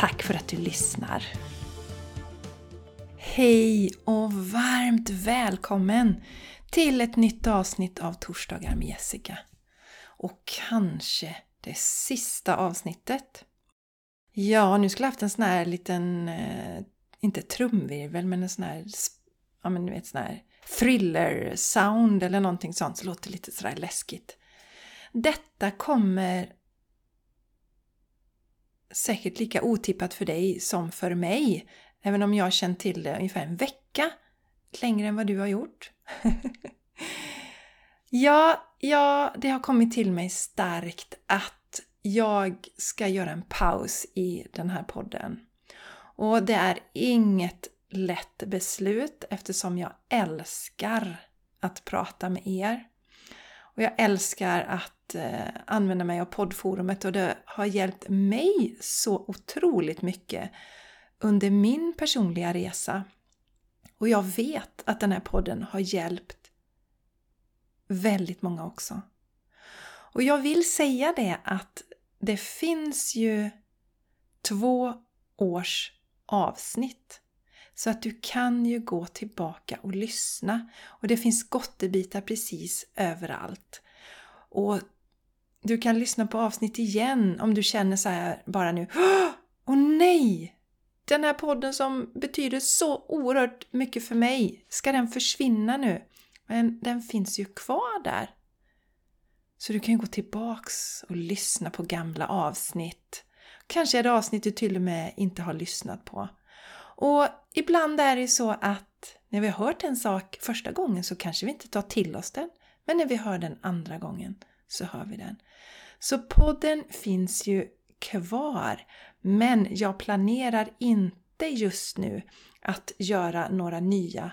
Tack för att du lyssnar! Hej och varmt välkommen till ett nytt avsnitt av Torsdagar med Jessica. Och kanske det sista avsnittet. Ja, nu skulle jag haft en sån här liten, eh, inte trumvirvel, men en sån här, ja men du vet sån här thriller-sound eller någonting sånt, så låter lite sådär läskigt. Detta kommer säkert lika otippat för dig som för mig. Även om jag har känt till det ungefär en vecka längre än vad du har gjort. ja, ja, det har kommit till mig starkt att jag ska göra en paus i den här podden. Och det är inget lätt beslut eftersom jag älskar att prata med er. Och jag älskar att eh, använda mig av poddforumet och det har hjälpt mig så otroligt mycket under min personliga resa. Och jag vet att den här podden har hjälpt väldigt många också. Och jag vill säga det att det finns ju två års avsnitt så att du kan ju gå tillbaka och lyssna. Och det finns gottebitar precis överallt. Och du kan lyssna på avsnitt igen om du känner så här bara nu. Åh oh, nej! Den här podden som betyder så oerhört mycket för mig, ska den försvinna nu? Men den finns ju kvar där. Så du kan gå tillbaks och lyssna på gamla avsnitt. Kanske är det avsnitt du till och med inte har lyssnat på. Och ibland är det ju så att när vi har hört en sak första gången så kanske vi inte tar till oss den. Men när vi hör den andra gången så hör vi den. Så podden finns ju kvar. Men jag planerar inte just nu att göra några nya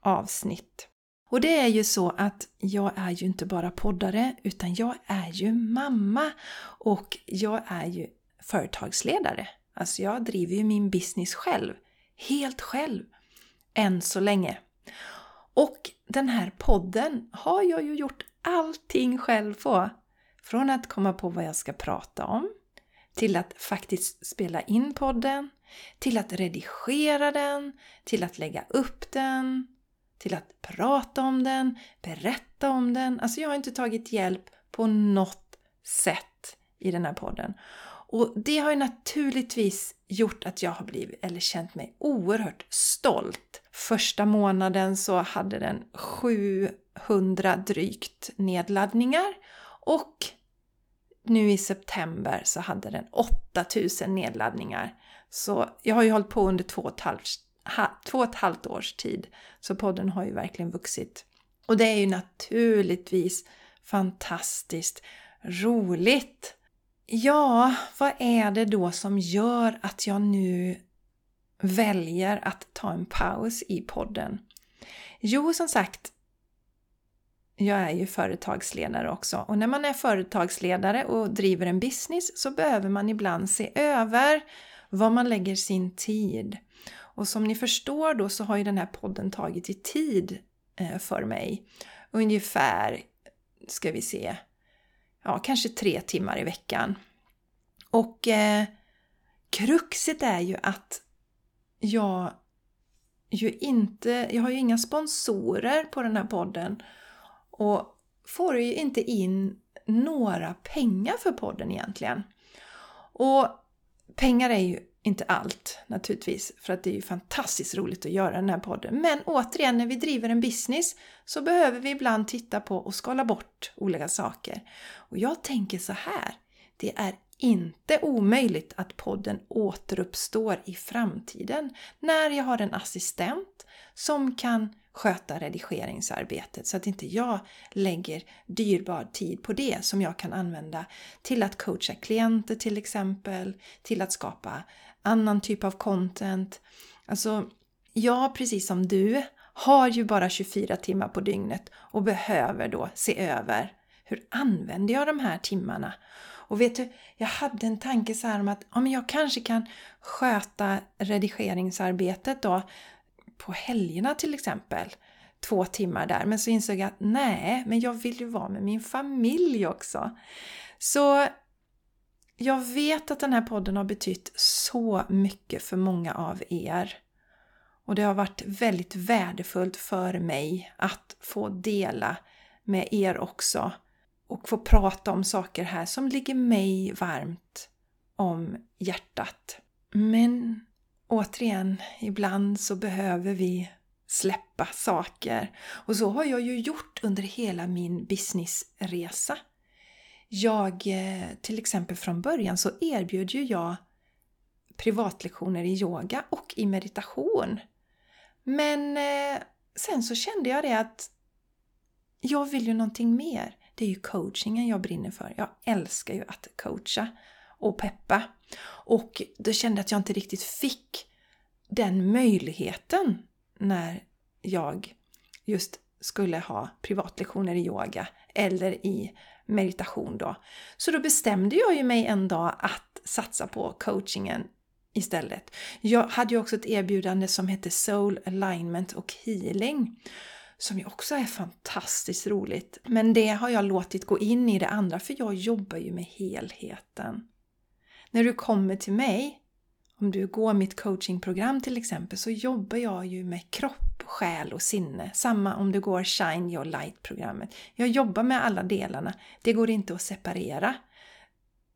avsnitt. Och det är ju så att jag är ju inte bara poddare utan jag är ju mamma och jag är ju företagsledare. Alltså jag driver ju min business själv helt själv. Än så länge. Och den här podden har jag ju gjort allting själv på. Från att komma på vad jag ska prata om, till att faktiskt spela in podden, till att redigera den, till att lägga upp den, till att prata om den, berätta om den. Alltså jag har inte tagit hjälp på något sätt i den här podden. Och det har ju naturligtvis gjort att jag har blivit, eller känt mig oerhört stolt. Första månaden så hade den 700 drygt nedladdningar och nu i september så hade den 8000 nedladdningar. Så jag har ju hållit på under två och, ett halvt, två och ett halvt års tid. Så podden har ju verkligen vuxit. Och det är ju naturligtvis fantastiskt roligt Ja, vad är det då som gör att jag nu väljer att ta en paus i podden? Jo, som sagt, jag är ju företagsledare också och när man är företagsledare och driver en business så behöver man ibland se över var man lägger sin tid. Och som ni förstår då så har ju den här podden tagit i tid eh, för mig. Ungefär, ska vi se, ja, kanske tre timmar i veckan. Och eh, kruxet är ju att jag ju inte, jag har ju inga sponsorer på den här podden och får ju inte in några pengar för podden egentligen. Och pengar är ju inte allt naturligtvis, för att det är ju fantastiskt roligt att göra den här podden. Men återigen, när vi driver en business så behöver vi ibland titta på och skala bort olika saker. Och jag tänker så här, det är inte omöjligt att podden återuppstår i framtiden när jag har en assistent som kan sköta redigeringsarbetet så att inte jag lägger dyrbar tid på det som jag kan använda till att coacha klienter till exempel, till att skapa annan typ av content. Alltså, jag precis som du har ju bara 24 timmar på dygnet och behöver då se över hur använder jag de här timmarna? Och vet du, jag hade en tanke så här om att ja, men jag kanske kan sköta redigeringsarbetet då på helgerna till exempel. Två timmar där. Men så insåg jag att nej, men jag vill ju vara med min familj också. Så jag vet att den här podden har betytt så mycket för många av er. Och det har varit väldigt värdefullt för mig att få dela med er också och få prata om saker här som ligger mig varmt om hjärtat. Men återigen, ibland så behöver vi släppa saker. Och så har jag ju gjort under hela min businessresa. Jag, eh, till exempel från början så erbjöd ju jag privatlektioner i yoga och i meditation. Men eh, sen så kände jag det att jag vill ju någonting mer. Det är ju coachingen jag brinner för. Jag älskar ju att coacha och peppa. Och då kände jag att jag inte riktigt fick den möjligheten när jag just skulle ha privatlektioner i yoga eller i meditation då. Så då bestämde jag ju mig en dag att satsa på coachingen istället. Jag hade ju också ett erbjudande som hette Soul Alignment och Healing som ju också är fantastiskt roligt. Men det har jag låtit gå in i det andra för jag jobbar ju med helheten. När du kommer till mig, om du går mitt coachingprogram till exempel, så jobbar jag ju med kropp, själ och sinne. Samma om du går Shine Your Light-programmet. Jag jobbar med alla delarna. Det går inte att separera.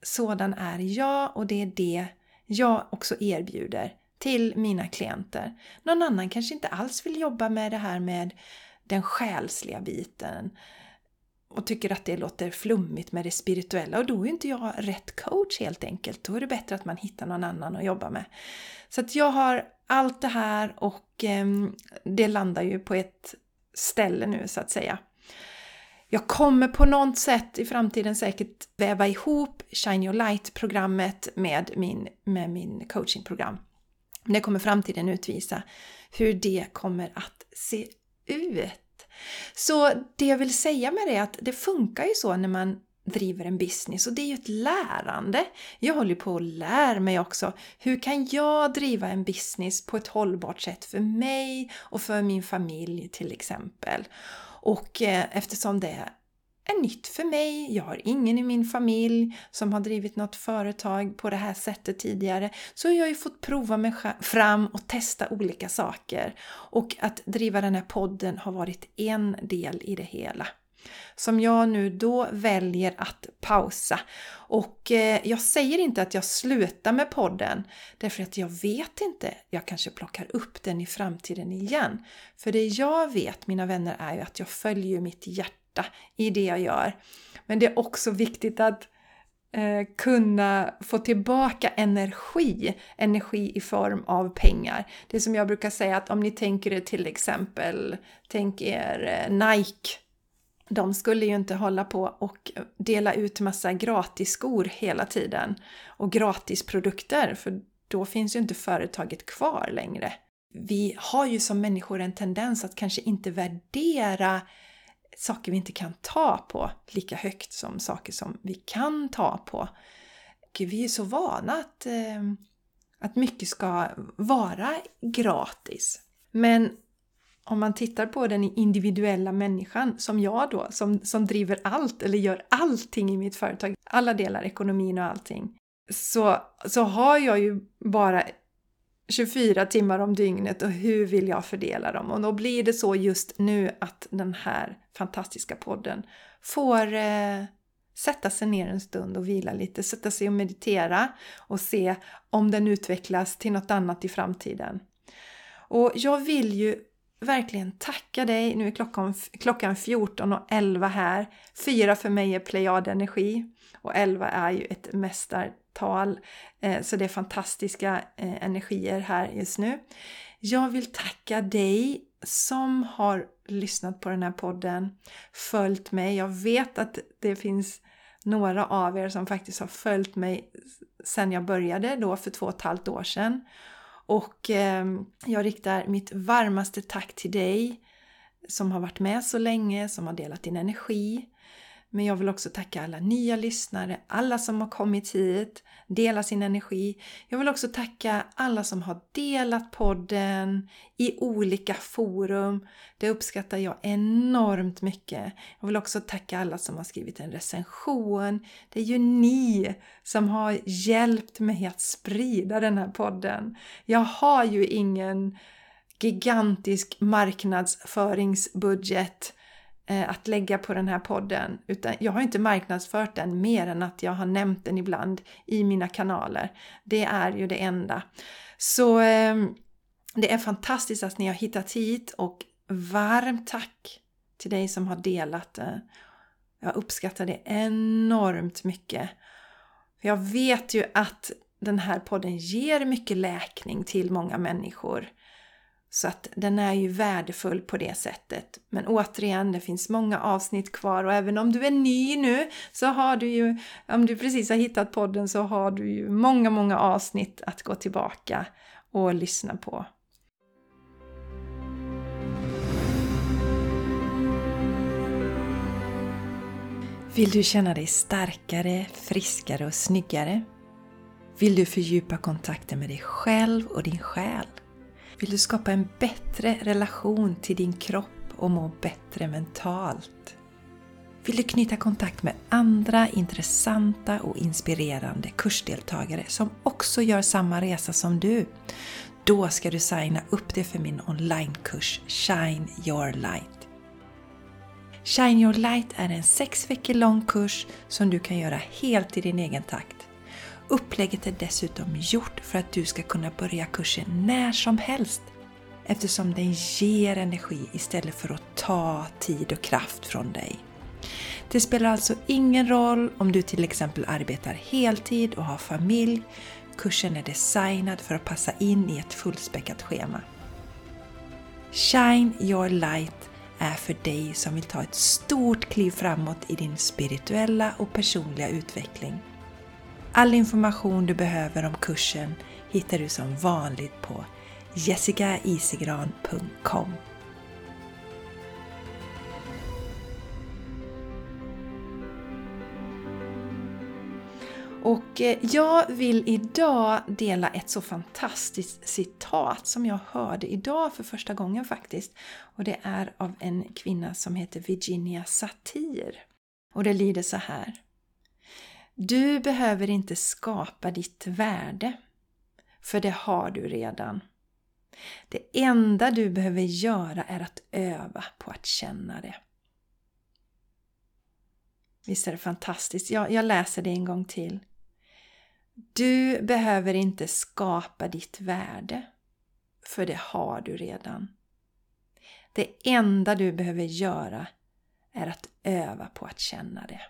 Sådan är jag och det är det jag också erbjuder till mina klienter. Någon annan kanske inte alls vill jobba med det här med den själsliga biten och tycker att det låter flummigt med det spirituella och då är inte jag rätt coach helt enkelt. Då är det bättre att man hittar någon annan att jobba med. Så att jag har allt det här och eh, det landar ju på ett ställe nu så att säga. Jag kommer på något sätt i framtiden säkert väva ihop Shine Your Light-programmet med min, med min coachingprogram. Det kommer framtiden utvisa hur det kommer att se ut. Så det jag vill säga med det är att det funkar ju så när man driver en business och det är ju ett lärande. Jag håller på att lära mig också. Hur kan jag driva en business på ett hållbart sätt för mig och för min familj till exempel? Och eh, eftersom det är nytt för mig. Jag har ingen i min familj som har drivit något företag på det här sättet tidigare. Så jag har ju fått prova mig fram och testa olika saker. Och att driva den här podden har varit en del i det hela. Som jag nu då väljer att pausa. Och eh, jag säger inte att jag slutar med podden därför att jag vet inte. Jag kanske plockar upp den i framtiden igen. För det jag vet mina vänner är ju att jag följer mitt hjärta hjärta i det jag gör. Men det är också viktigt att eh, kunna få tillbaka energi, energi i form av pengar. Det som jag brukar säga att om ni tänker er till exempel, tänk er eh, Nike. De skulle ju inte hålla på och dela ut massa gratis skor hela tiden och gratis produkter för då finns ju inte företaget kvar längre. Vi har ju som människor en tendens att kanske inte värdera saker vi inte kan ta på lika högt som saker som vi kan ta på. Vi är så vana att, eh, att mycket ska vara gratis. Men om man tittar på den individuella människan som jag då, som, som driver allt eller gör allting i mitt företag, alla delar, ekonomin och allting, så, så har jag ju bara 24 timmar om dygnet och hur vill jag fördela dem? Och då blir det så just nu att den här fantastiska podden får eh, sätta sig ner en stund och vila lite, sätta sig och meditera och se om den utvecklas till något annat i framtiden. Och jag vill ju verkligen tacka dig. Nu är klockan, klockan 14.11 här. Fyra för mig är Plejad Energi och 11 är ju ett mästartal. Eh, så det är fantastiska eh, energier här just nu. Jag vill tacka dig som har lyssnat på den här podden, följt mig. Jag vet att det finns några av er som faktiskt har följt mig sedan jag började då för två och ett halvt år sedan. Och eh, jag riktar mitt varmaste tack till dig som har varit med så länge, som har delat din energi. Men jag vill också tacka alla nya lyssnare, alla som har kommit hit, delat sin energi. Jag vill också tacka alla som har delat podden i olika forum. Det uppskattar jag enormt mycket. Jag vill också tacka alla som har skrivit en recension. Det är ju ni som har hjälpt mig att sprida den här podden. Jag har ju ingen gigantisk marknadsföringsbudget Eh, att lägga på den här podden. Utan jag har inte marknadsfört den mer än att jag har nämnt den ibland i mina kanaler. Det är ju det enda. Så eh, det är fantastiskt att ni har hittat hit och varmt tack till dig som har delat det. Jag uppskattar det enormt mycket. Jag vet ju att den här podden ger mycket läkning till många människor. Så att den är ju värdefull på det sättet. Men återigen, det finns många avsnitt kvar och även om du är ny nu så har du ju, om du precis har hittat podden så har du ju många, många avsnitt att gå tillbaka och lyssna på. Vill du känna dig starkare, friskare och snyggare? Vill du fördjupa kontakten med dig själv och din själ? Vill du skapa en bättre relation till din kropp och må bättre mentalt? Vill du knyta kontakt med andra intressanta och inspirerande kursdeltagare som också gör samma resa som du? Då ska du signa upp dig för min onlinekurs Shine Your Light. Shine Your Light är en sex veckor lång kurs som du kan göra helt i din egen takt. Upplägget är dessutom gjort för att du ska kunna börja kursen när som helst eftersom den ger energi istället för att ta tid och kraft från dig. Det spelar alltså ingen roll om du till exempel arbetar heltid och har familj. Kursen är designad för att passa in i ett fullspäckat schema. Shine your light är för dig som vill ta ett stort kliv framåt i din spirituella och personliga utveckling. All information du behöver om kursen hittar du som vanligt på jessicaisigran.com Och eh, jag vill idag dela ett så fantastiskt citat som jag hörde idag för första gången faktiskt. Och det är av en kvinna som heter Virginia Satir. Och det lyder så här. Du behöver inte skapa ditt värde, för det har du redan. Det enda du behöver göra är att öva på att känna det. Visst är det fantastiskt? Jag, jag läser det en gång till. Du behöver inte skapa ditt värde, för det har du redan. Det enda du behöver göra är att öva på att känna det.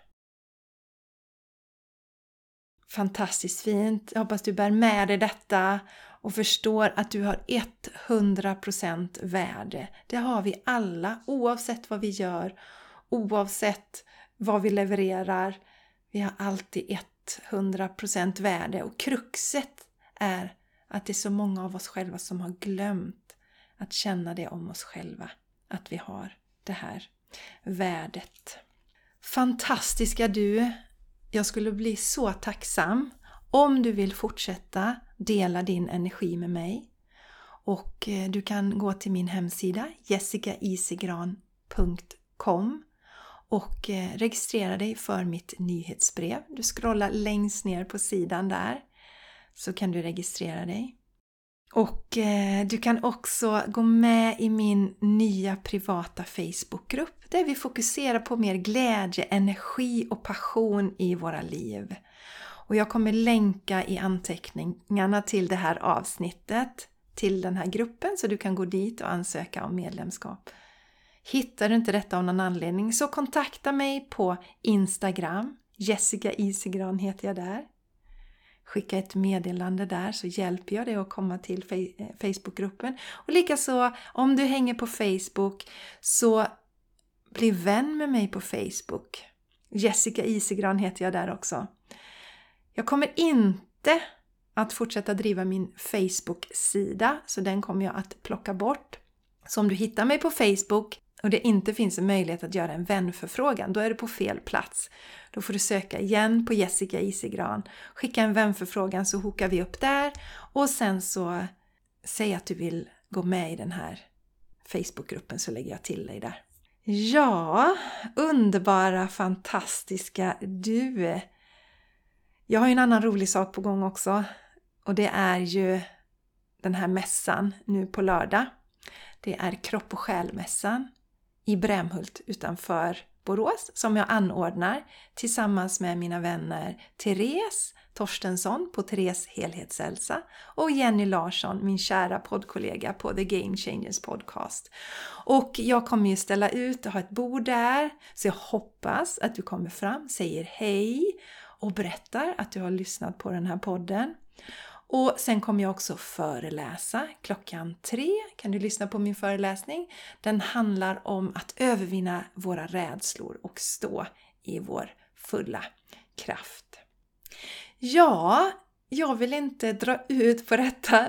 Fantastiskt fint. Jag hoppas du bär med dig detta och förstår att du har 100% värde. Det har vi alla oavsett vad vi gör, oavsett vad vi levererar. Vi har alltid 100% värde och kruxet är att det är så många av oss själva som har glömt att känna det om oss själva. Att vi har det här värdet. Fantastiska du! Jag skulle bli så tacksam om du vill fortsätta dela din energi med mig. Och eh, du kan gå till min hemsida jessicaisigran.com och eh, registrera dig för mitt nyhetsbrev. Du scrollar längst ner på sidan där så kan du registrera dig. Och eh, du kan också gå med i min nya privata Facebookgrupp där vi fokuserar på mer glädje, energi och passion i våra liv. Och jag kommer länka i anteckningarna till det här avsnittet till den här gruppen så du kan gå dit och ansöka om medlemskap. Hittar du inte detta av någon anledning så kontakta mig på Instagram. Jessica Isigran heter jag där skicka ett meddelande där så hjälper jag dig att komma till eh, Facebookgruppen. Och likaså om du hänger på Facebook så bli vän med mig på Facebook. Jessica Isigran heter jag där också. Jag kommer inte att fortsätta driva min Facebook-sida så den kommer jag att plocka bort. Så om du hittar mig på Facebook och det inte finns en möjlighet att göra en vänförfrågan, då är du på fel plats. Då får du söka igen på Jessica Isigran, skicka en vänförfrågan så hokar vi upp där och sen så säg att du vill gå med i den här Facebookgruppen så lägger jag till dig där. Ja, underbara, fantastiska du! Jag har ju en annan rolig sak på gång också och det är ju den här mässan nu på lördag. Det är Kropp och själmässan i Brämhult utanför Borås som jag anordnar tillsammans med mina vänner Therese Torstensson på Therese Helhetshälsa och Jenny Larsson, min kära poddkollega på The Game Changers Podcast. Och jag kommer ju ställa ut och ha ett bord där, så jag hoppas att du kommer fram, säger hej och berättar att du har lyssnat på den här podden. Och sen kommer jag också föreläsa klockan tre. Kan du lyssna på min föreläsning? Den handlar om att övervinna våra rädslor och stå i vår fulla kraft. Ja, jag vill inte dra ut på detta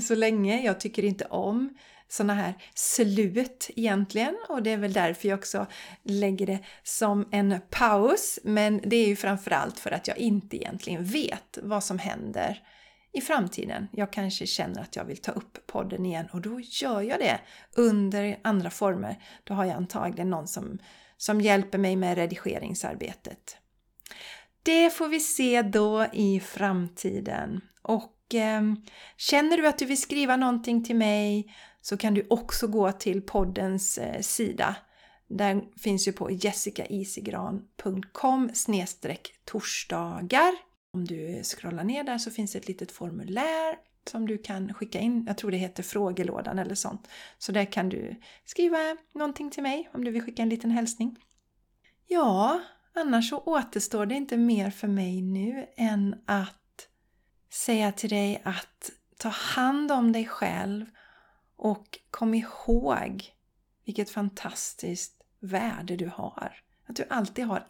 så länge. Jag tycker inte om sådana här slut egentligen och det är väl därför jag också lägger det som en paus. Men det är ju framförallt för att jag inte egentligen vet vad som händer i framtiden. Jag kanske känner att jag vill ta upp podden igen och då gör jag det under andra former. Då har jag antagligen någon som, som hjälper mig med redigeringsarbetet. Det får vi se då i framtiden. Och eh, känner du att du vill skriva någonting till mig så kan du också gå till poddens eh, sida. Den finns ju på jessicaisigran.com torsdagar. Om du scrollar ner där så finns ett litet formulär som du kan skicka in. Jag tror det heter frågelådan eller sånt. Så där kan du skriva någonting till mig om du vill skicka en liten hälsning. Ja, annars så återstår det inte mer för mig nu än att säga till dig att ta hand om dig själv och kom ihåg vilket fantastiskt värde du har. Att du alltid har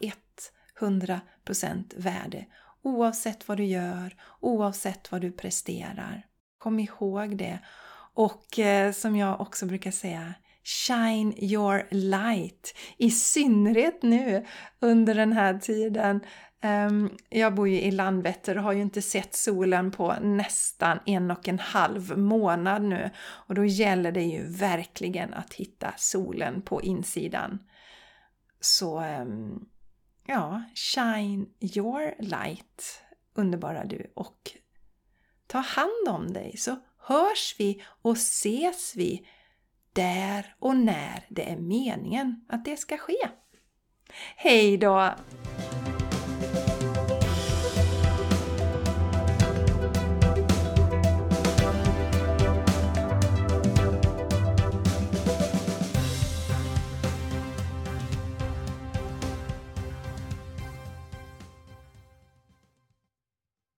100% värde Oavsett vad du gör, oavsett vad du presterar. Kom ihåg det. Och eh, som jag också brukar säga, Shine your light! I synnerhet nu under den här tiden. Um, jag bor ju i Landvetter och har ju inte sett solen på nästan en och en halv månad nu. Och då gäller det ju verkligen att hitta solen på insidan. Så um, ja, shine your light, underbara du, och ta hand om dig så hörs vi och ses vi där och när det är meningen att det ska ske. Hej då!